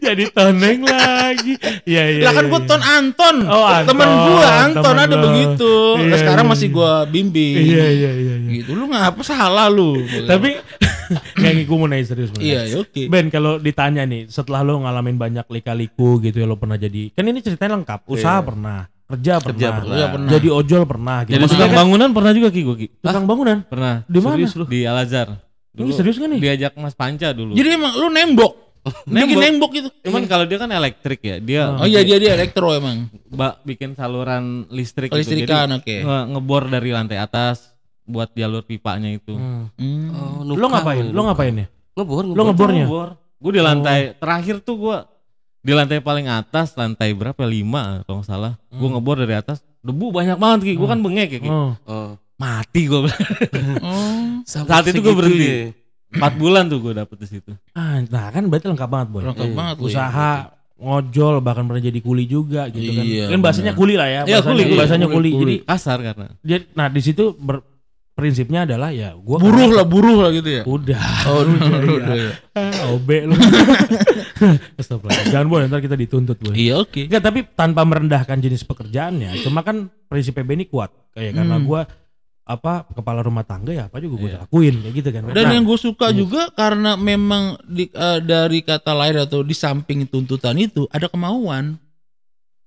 Jadi Toneng lagi. Iya, iya. lah kan iya, gua iya. ton Anton. Oh, Anton, Temen gua Anton temen ada lo. begitu. Iya, sekarang iya, masih gua bimbing. Iya, iya, iya. iya. Gitu lu ngapa salah lu? Tapi nggak gue mau nanya serius. Iya, ya oke. Ben kalau ditanya nih setelah lo ngalamin banyak lika-liku gitu ya lo pernah jadi kan ini ceritanya lengkap usaha pernah kerja pernah, pernah. Iya, pernah. jadi ojol pernah gitu Jadi tukang kan bangunan pernah juga Ki, gua, Ki. tukang bangunan Pernah. Di mana? Serius lu? Di Al Azhar. Ini serius nggak nih? Diajak Mas Panca dulu. Jadi emang lu nembok. Bikin Nembok. nembok gitu. Cuman kalau dia kan elektrik ya, dia Oh iya dia dia elektro emang. ba- bikin saluran listrik gitu. Kelistrikan, Jadi, oke. nge- ngebor dari lantai atas buat jalur pipanya itu. Hmm. Hmm. Oh, lo nukang, ngapain lo nukang. ngapain ya Ngebor, lo ngebornya Ngebor. Gue di lantai terakhir tuh gue di lantai paling atas, lantai berapa? ya? Lima kalau nggak salah. Gue ngebor dari atas, debu banyak banget ki. Gue kan bengek ya ki. oh. Oh. Mati gue. Oh. Saat itu gue berhenti. Empat bulan tuh gue dapet di situ. ah, nah kan berarti lengkap banget boy Lengkap banget lu ya. usaha ngojol bahkan pernah jadi kuli juga gitu kan Iya, kan bahasanya benar. kuli lah ya Iya, bahasanya, kuli, kuli, bahasanya kuli, kuli, kuli. jadi Kasar karena. jadi nah di situ ber- prinsipnya adalah ya gua Buruh lah, buruh lah gitu ya. udah Oh, udah, Udah, udah, ya. Ah, OB lu. Jangan boy, ntar kita dituntut boy. Iya oke. Enggak, tapi tanpa merendahkan jenis pekerjaannya. Cuma kan prinsip PB ini kuat. Kayak karena Hmm. gua apa kepala rumah tangga ya apa juga gue lakuin kayak gitu kan. Dan Nah, yang gue suka juga karena memang di, eh, dari kata lain atau di samping tuntutan itu ada kemauan.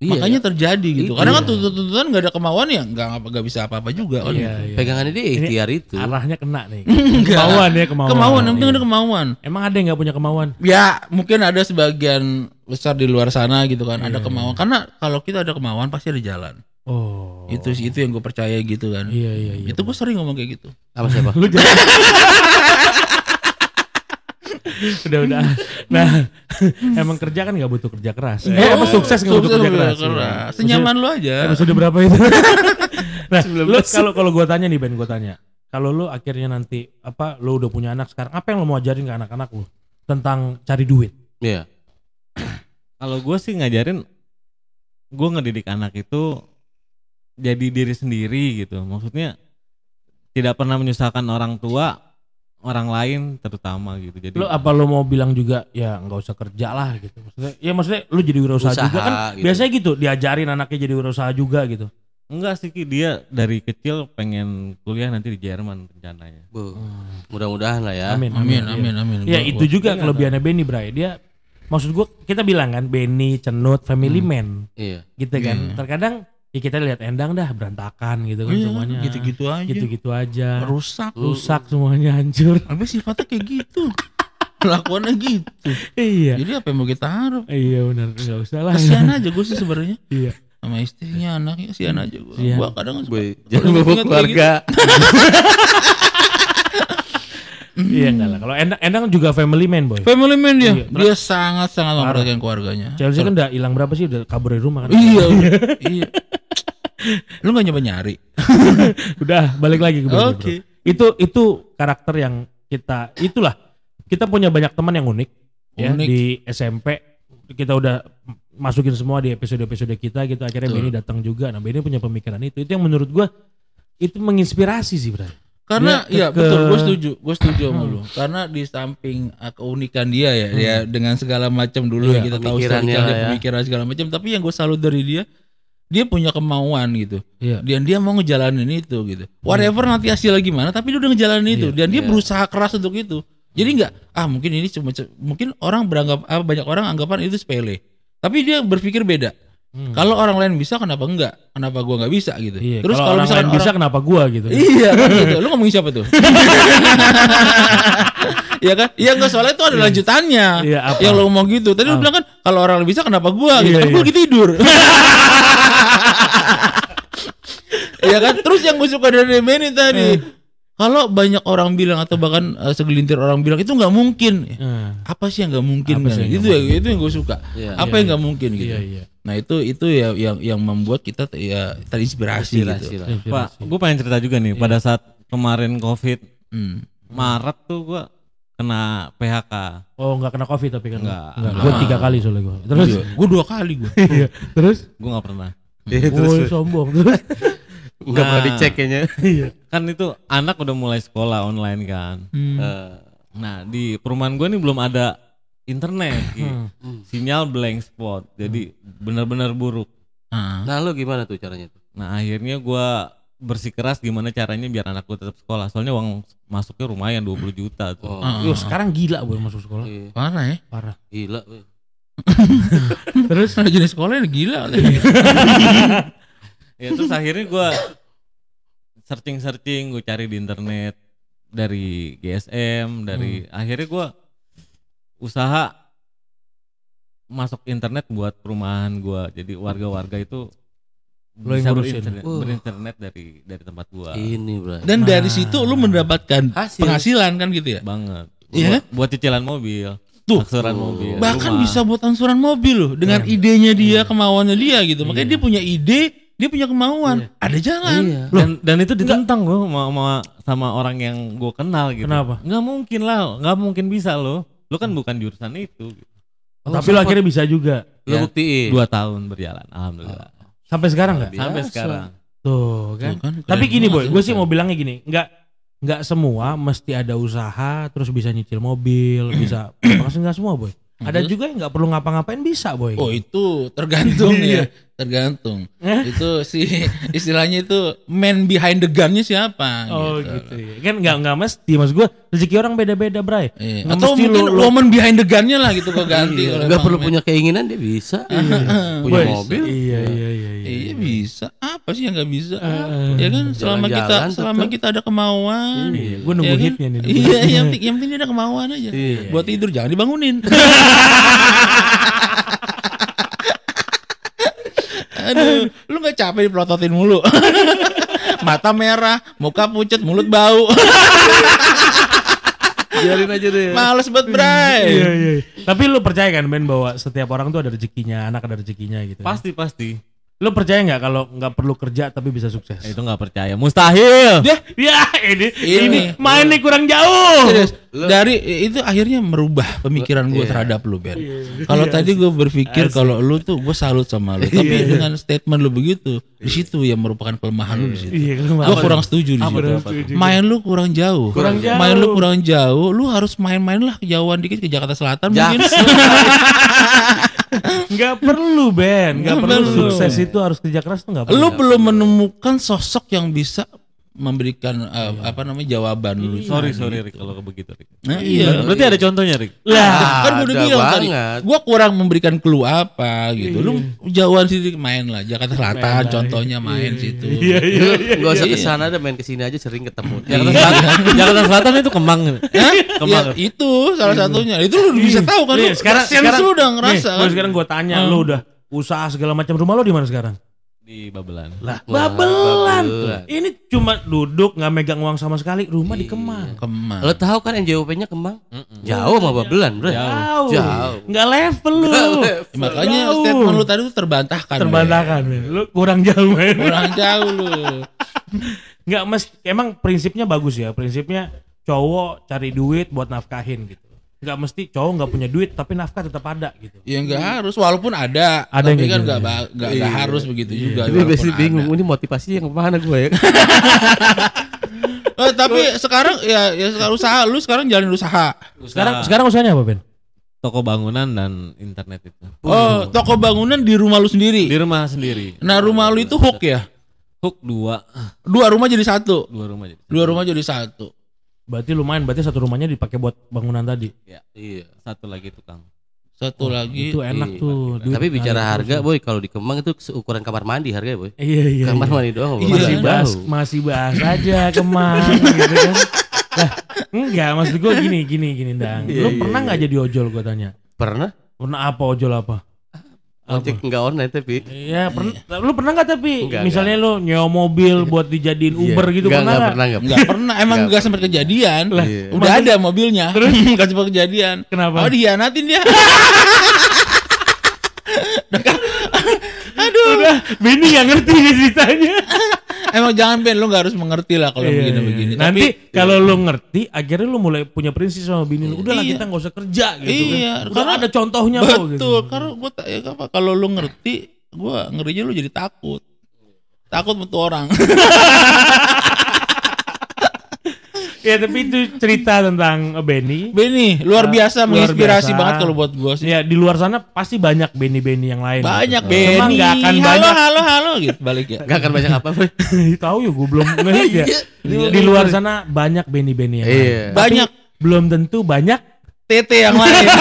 Iya, Makanya terjadi gitu. Itu. Karena kan Iya. tuntutan nggak ada kemauan ya nggak apa nggak bisa apa-apa juga kan. iya, iya. Pegangannya dia ikhtiar itu. arahnya kena nih. Enggak. kemauan ya kemauan. Kemauan, yang penting Iya. ada kemauan. Emang ada yang nggak punya kemauan? Ya mungkin ada sebagian besar di luar sana gitu kan ada Iya, kemauan. Karena kalau kita ada kemauan pasti ada jalan. Oh. Itu sih itu yang gue percaya gitu kan. Iya iya iya. Itu gue sering ngomong kayak gitu. Apa siapa? Lu jangan. udah udah. Nah, emang kerja kan nggak butuh kerja keras. Eh, apa sukses nggak butuh kerja keras. keras. Senyaman lu aja. Episode berapa itu? nah, lu kalau kalau gua tanya nih Ben, gua tanya. Kalau lu akhirnya nanti apa lu udah punya anak sekarang, apa yang lu mau ajarin ke anak-anak lu tentang cari duit? Iya. Kalau gue sih ngajarin, gue ngedidik anak itu jadi diri sendiri gitu. Maksudnya tidak pernah menyusahkan orang tua orang lain terutama gitu. Jadi Lu apa lu mau bilang juga ya nggak usah kerja lah gitu. Maksudnya ya maksudnya lu jadi wirausaha Usaha, juga kan gitu. biasanya gitu diajarin anaknya jadi wirausaha juga gitu. enggak sih Ki, dia dari kecil pengen kuliah nanti di Jerman rencananya. Bu, mudah-mudahan lah ya. Amin. Amin, Iya. amin, amin. Ya itu juga kelebihannya Benny Bray. Dia maksud gua kita bilang kan Benny, Cenut, family man Iya. gitu kan. Terkadang ya kita lihat Endang dah berantakan gitu kan Iya, semuanya. gitu-gitu aja. Gitu-gitu aja. Rusak. Rusak semuanya hancur. Habis sifatnya kayak gitu. Kelakuannya gitu. iya. Jadi apa yang mau kita harap? Iya benar nggak usah lah. Kasihan aja gue sih sebenarnya. Iya. Sama istrinya, anaknya, kasihan aja gue. Kasihan. Gua kadang suka- Boy, jangan bawa keluarga. Iya enggak lah. Kalau Endang Endang juga family man boy. Family man dia. Iya. Dia sangat-sangat memperhatikan keluarganya. Chelsea kan udah hilang berapa sih udah kabur dari rumah kan? Iya, iya. Lu gak nyoba nyari? Udah balik lagi ke bro. Oke. Itu itu karakter yang kita itulah kita punya banyak teman yang unik, ya Unik. di SMP kita udah masukin semua di episode-episode kita gitu akhirnya Betul. Benny datang juga. Nah Benny punya pemikiran itu itu yang menurut gua itu menginspirasi sih bro. Karena Dia ya ke- betul, gue setuju, gue setuju sama lu. Karena di samping uh, keunikan dia ya, dia dengan segala macam dulu Iya, yang kita tahu lah ya. pemikiran segala macam. Tapi yang gue salut dari dia, dia punya kemauan gitu. Iya. Dan dia mau ngejalanin itu gitu. Whatever nanti hasilnya gimana, tapi dia udah ngejalanin itu. Dan dia Iya. berusaha keras untuk itu. Jadi nggak, ah mungkin ini cuma mungkin orang beranggap, ah, banyak orang anggapan itu sepele. Tapi dia berpikir beda. Hmm. Kalau orang lain bisa, kenapa enggak? Kenapa gua nggak bisa gitu? Iya, Terus kalau orang misalkan lain bisa orang- kenapa gua gitu. Iya kan gitu. Lu ngomongin siapa tuh? Iya kan? Iya enggak soalnya itu ada lanjutannya. Iya, apa? Yang lu ngomong gitu. Tadi lu Apa? bilang kan kalau orang lain bisa kenapa gua Iya, gitu. Kan gua iya. lagi tidur. Iya kan? Terus yang gue suka dari Benny tadi, Eh. kalau banyak orang bilang atau bahkan eh, segelintir orang bilang itu nggak mungkin. Hmm. Apa sih yang nggak mungkin? Apa kan? yang Itu nggak ya, itu yang gue suka. Iya. Apa Iya, yang nggak mungkin gitu. Iya iya. Nah itu itu ya yang yang membuat kita ya terinspirasi Inspirasi gitu. lah. Pak, gue pengen cerita juga nih pada saat kemarin Covid Hmm. Maret tuh gua kena PHK. Oh nggak kena covid tapi kan? Nggak. Nggak. Gue tiga kali soalnya gue. Terus? Gue dua kali gue. Iya. Terus? Gue nggak pernah. Woi sombong. Terus? Enggak pernah Nah. dicek kayaknya. Iya. Kan itu anak udah mulai sekolah online kan. Hmm. Eh, Nah di perumahan gue nih belum ada internet, Ki. Hmm. sinyal blank spot, jadi benar-benar buruk. Ah. Nah, lu gimana tuh caranya tuh? Nah akhirnya gua bersikeras gimana caranya biar anakku tetap sekolah. Soalnya uang masuknya lumayan 20 juta tuh. Oh. Yo sekarang gila boy masuk sekolah. iya. Parah ya. Parah. Gila. Terus? Jenis sekolahnya gila. Ya terus akhirnya gua searching-searching, gue cari di internet dari GSM, dari akhirnya gua usaha masuk internet buat perumahan gua. Jadi warga-warga itu Lo yang bisa ngurusin. berinternet, Wah. berinternet dari dari tempat gua. Ini, Bro. Dan dari situ lu mendapatkan Hasil. penghasilan kan gitu ya. banget. Iya buat, buat cicilan mobil, Tuh. aksuran mobil. Bahkan rumah. bisa buat angsuran mobil loh dengan idenya dia, kemauannya dia gitu. Makanya dia punya ide, dia punya kemauan. Ada jalan. Iya. dan dan itu ditentang loh sama, sama sama orang yang gue kenal gitu. Kenapa? Nggak mungkin lah, nggak mungkin bisa loh. Lo kan bukan jurusan itu. gitu. Oh, Tapi lo akhirnya bisa juga. lu Ya, buktiin. Dua tahun berjalan, alhamdulillah. Sampai sekarang nggak? Biasa. Sampai sekarang. Tuh kan. Tuh kan, Tapi keren gini boy, gue sih mau bilangnya gini, nggak nggak semua mesti ada usaha terus bisa nyicil mobil, bisa pasti nggak semua boy. Ada Terus? juga yang nggak perlu ngapa-ngapain bisa boy. Oh itu tergantung Iya. ya, tergantung. Eh? itu si istilahnya itu man behind the gunnya siapa? Oh gitu, ya. Kan nggak nggak mesti mas gue rezeki orang beda-beda bray. Iya. Atau mesti mungkin lo- lo- woman behind the gunnya lah gitu keganti. Iya. oleh Nggak Bang perlu Man. punya keinginan dia bisa. punya Boy, mobil. Iya iya iya. iya. Iya bisa. Apa sih yang nggak bisa? Eh, ya kan selama kita jalan-jalan selama kita ada kemauan. Iya, gue nunggu ya kan? hitnya nih. Iya, yang penting yang penting ada kemauan aja. Iya. Buat tidur jangan dibangunin. Aduh, lu nggak capek dipelototin mulu. Mata merah, muka pucat, mulut bau. Biarin aja deh. Males banget, Bray. Iya iya. Tapi lu percaya kan Ben bahwa setiap orang tuh ada rezekinya, anak ada rezekinya gitu. Pasti pasti. Lu percaya nggak kalau nggak perlu kerja tapi bisa sukses? Itu nggak percaya, mustahil. Dia Ya ini Ini. ini main nih kurang jauh. serius. dari itu akhirnya merubah pemikiran gue Iya. terhadap lu Ben. Kalau tadi gue berpikir kalau lu tuh gue salut sama lu, tapi dengan statement lu begitu, di situ yang merupakan kelemahan lu di situ. Iya. Gue kurang setuju di situ. Main lu kurang jauh. Kurang jauh. Main lu kurang jauh. Lu harus main-main lah kejauhan dikit ke Jakarta Selatan mungkin. Nggak perlu Ben, nggak Nggak perlu perlu. sukses itu harus kerja keras tuh nggak perlu. lu belum menemukan sosok yang bisa memberikan uh, apa namanya jawaban lu. Sorry sorry Rick kalau begitu Rick. Nah, iya. Berarti ada contohnya Rick. Lah, kan gue udah bilang tadi, gue kurang memberikan clue apa gitu. Lu jauhan sih main lah Jakarta Selatan, contohnya main situ. Iya iya iya. Gak usah Iya. ke sana ada main ke sini aja sering ketemu. Jakarta Selatan, Jakarta Selatan itu Kemang. Hah? Kemang. Ya, itu salah satunya. Itu lu bisa tahu kan? Nih, Lu sekarang sekarang lu udah nih, ngerasa gua kan? sekarang gue tanya Hmm. lu udah usaha segala macam rumah lu di mana sekarang? Di Babelan. Lah, babelan. Babelan. Ini cuma duduk nggak megang uang sama sekali, rumah di Kemang. Kemang. Lo tahu kan NJOP-nya Kemang? Jauh sama Babelan, bro. Jauh. Jauh. Nggak level lu. Makanya Jauh. statement lu tadi tuh terbantahkan. Terbantahkan, men. Lu kurang jauh, men. Kurang jauh lu. Nggak mes emang prinsipnya bagus ya. Prinsipnya cowok cari duit buat nafkahin gitu. Nggak mesti cowok nggak punya duit tapi nafkah tetap ada gitu. Ya enggak harus walaupun ada, Ada tapi kan gitu, enggak ya. ba- enggak enggak harus begitu juga. Ini walaupun biasanya ada. bingung, ini motivasi yang ke mana gue ya? Eh, tapi sekarang ya ya sekarang usaha lu sekarang jalin usaha. Sekarang sekarang usahanya apa, Ben? toko bangunan dan internet itu. Oh, toko bangunan di rumah lu sendiri. Di rumah sendiri. Nah, rumah lu itu hook ya? Hook dua, Dua rumah jadi satu. dua rumah jadi. Dua rumah jadi satu. Berarti lumayan, berarti satu rumahnya dipakai buat bangunan tadi. Ya, Iya. satu lagi tukang. Satu lagi. Itu enak Iya. tuh. duit Tapi bicara harga, boy, kalau di Kemang itu seukuran kamar mandi harganya, boy. Iya iya. Kamar iya. mandi doang, Boy. masih Iya. bahas masih bahas aja kemang gitu kan. Lah, enggak maksud gue gini gini gini dang. Iya, Lu iya, pernah iya. nggak jadi ojol gue tanya? Pernah? Pernah apa ojol apa? Ojek enggak online tapi. Iya, pernah. Lu pernah nggak tapi Enggak, misalnya lu nyewa mobil buat dijadiin Uber gitu Enggak, pernah enggak nggak? pernah, enggak Enggak pernah, emang enggak sempat kejadian. Iya. Udah ada mobilnya. Terus enggak sempat kejadian. Kenapa? Oh, dihianatin dia. Udah, Benny nggak ngerti nih ceritanya. emang jangan Ben, lu enggak harus mengerti lah kalau Iya, begini-begini. iya. Nanti Tapi kalau lu ngerti, akhirnya lu mulai punya prinsip sama bini lu. Udah lah Iya. kita nggak usah kerja gitu Iya, kan. Udah karena- ada contohnya kok gitu. betul, karena gua tak ya apa kalau lu ngerti, gua ngerinya lu jadi takut. Takut metu orang. Ya tapi itu cerita tentang eh, Benny. Benny, luar biasa Luar menginspirasi biasa. banget kalau buat gua sih. Ya di luar sana pasti banyak Benny-Benny yang lain. Banyak gitu. Cuma Benny. nggak akan halo, banyak. halo, halo gitu balik ya. Enggak akan banyak apa, boy. Tahu ya gue belum ngeliat ya. Iya. Di luar sana banyak Benny-Benny yang lain. Iya. Tapi Banyak belum tentu banyak. TT yang lain.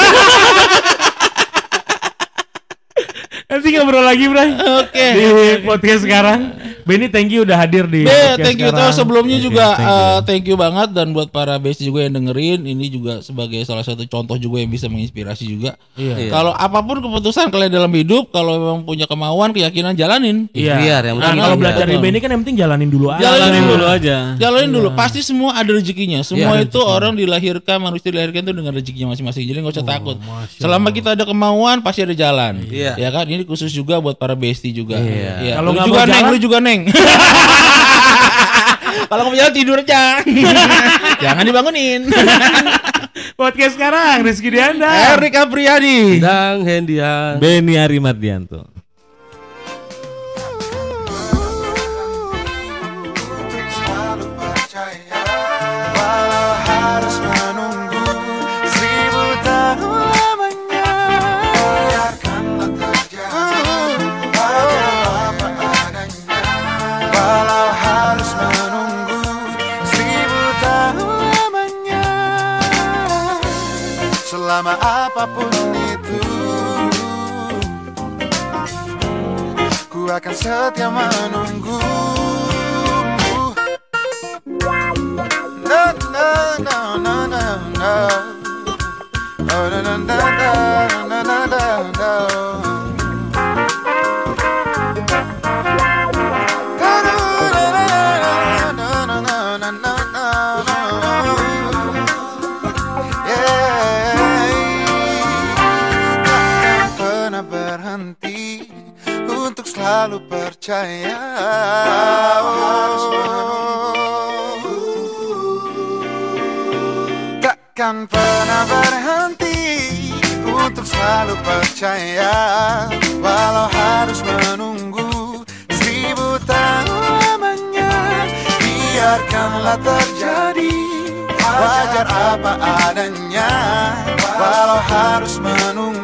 Nanti ngobrol lagi, Bray. Oke. Di podcast sekarang. Benny thank you udah hadir di Be, thank you sekarang. sebelumnya Oke, juga thank you. uh, thank you banget dan buat para besti juga yang dengerin ini juga sebagai salah satu contoh juga yang bisa menginspirasi juga. Iya. Iya. Kalau apa pun keputusan kalian dalam hidup, kalau memang punya kemauan, keyakinan jalanin. Iya. Ikhtiar, yang Nah, penting kalau belajar dari. Benny kan yang penting jalanin dulu aja. Jalanin Jalanin dulu. aja. Jalanin dulu, pasti semua ada rezekinya. Semua Iya. itu orang dilahirkan, manusia dilahirkan itu dengan rezekinya masing-masing. Jadi nggak usah takut. Masya Selama kita ada kemauan, pasti ada jalan. Iya. Ya kan? Ini khusus juga buat para besti juga. Iya. Kalau juga neng, lu juga neng. Kalau nggak mau jalan tidur aja. Jangan dibangunin. Podcast sekarang Rizky Dianda. Erik Apriyadi. Dang Hendian. Benny Arimardianto. Selama apa pun itu. Ku akan setia menunggu. No, no, no, no, no, no Oh, no, no, no, no, no, no, no, no percaya. Takkan pernah berhenti Untuk selalu percaya. Walau harus menunggu Seribu tahun lamanya Biarkanlah terjadi Wajar apa adanya. Walau harus menunggu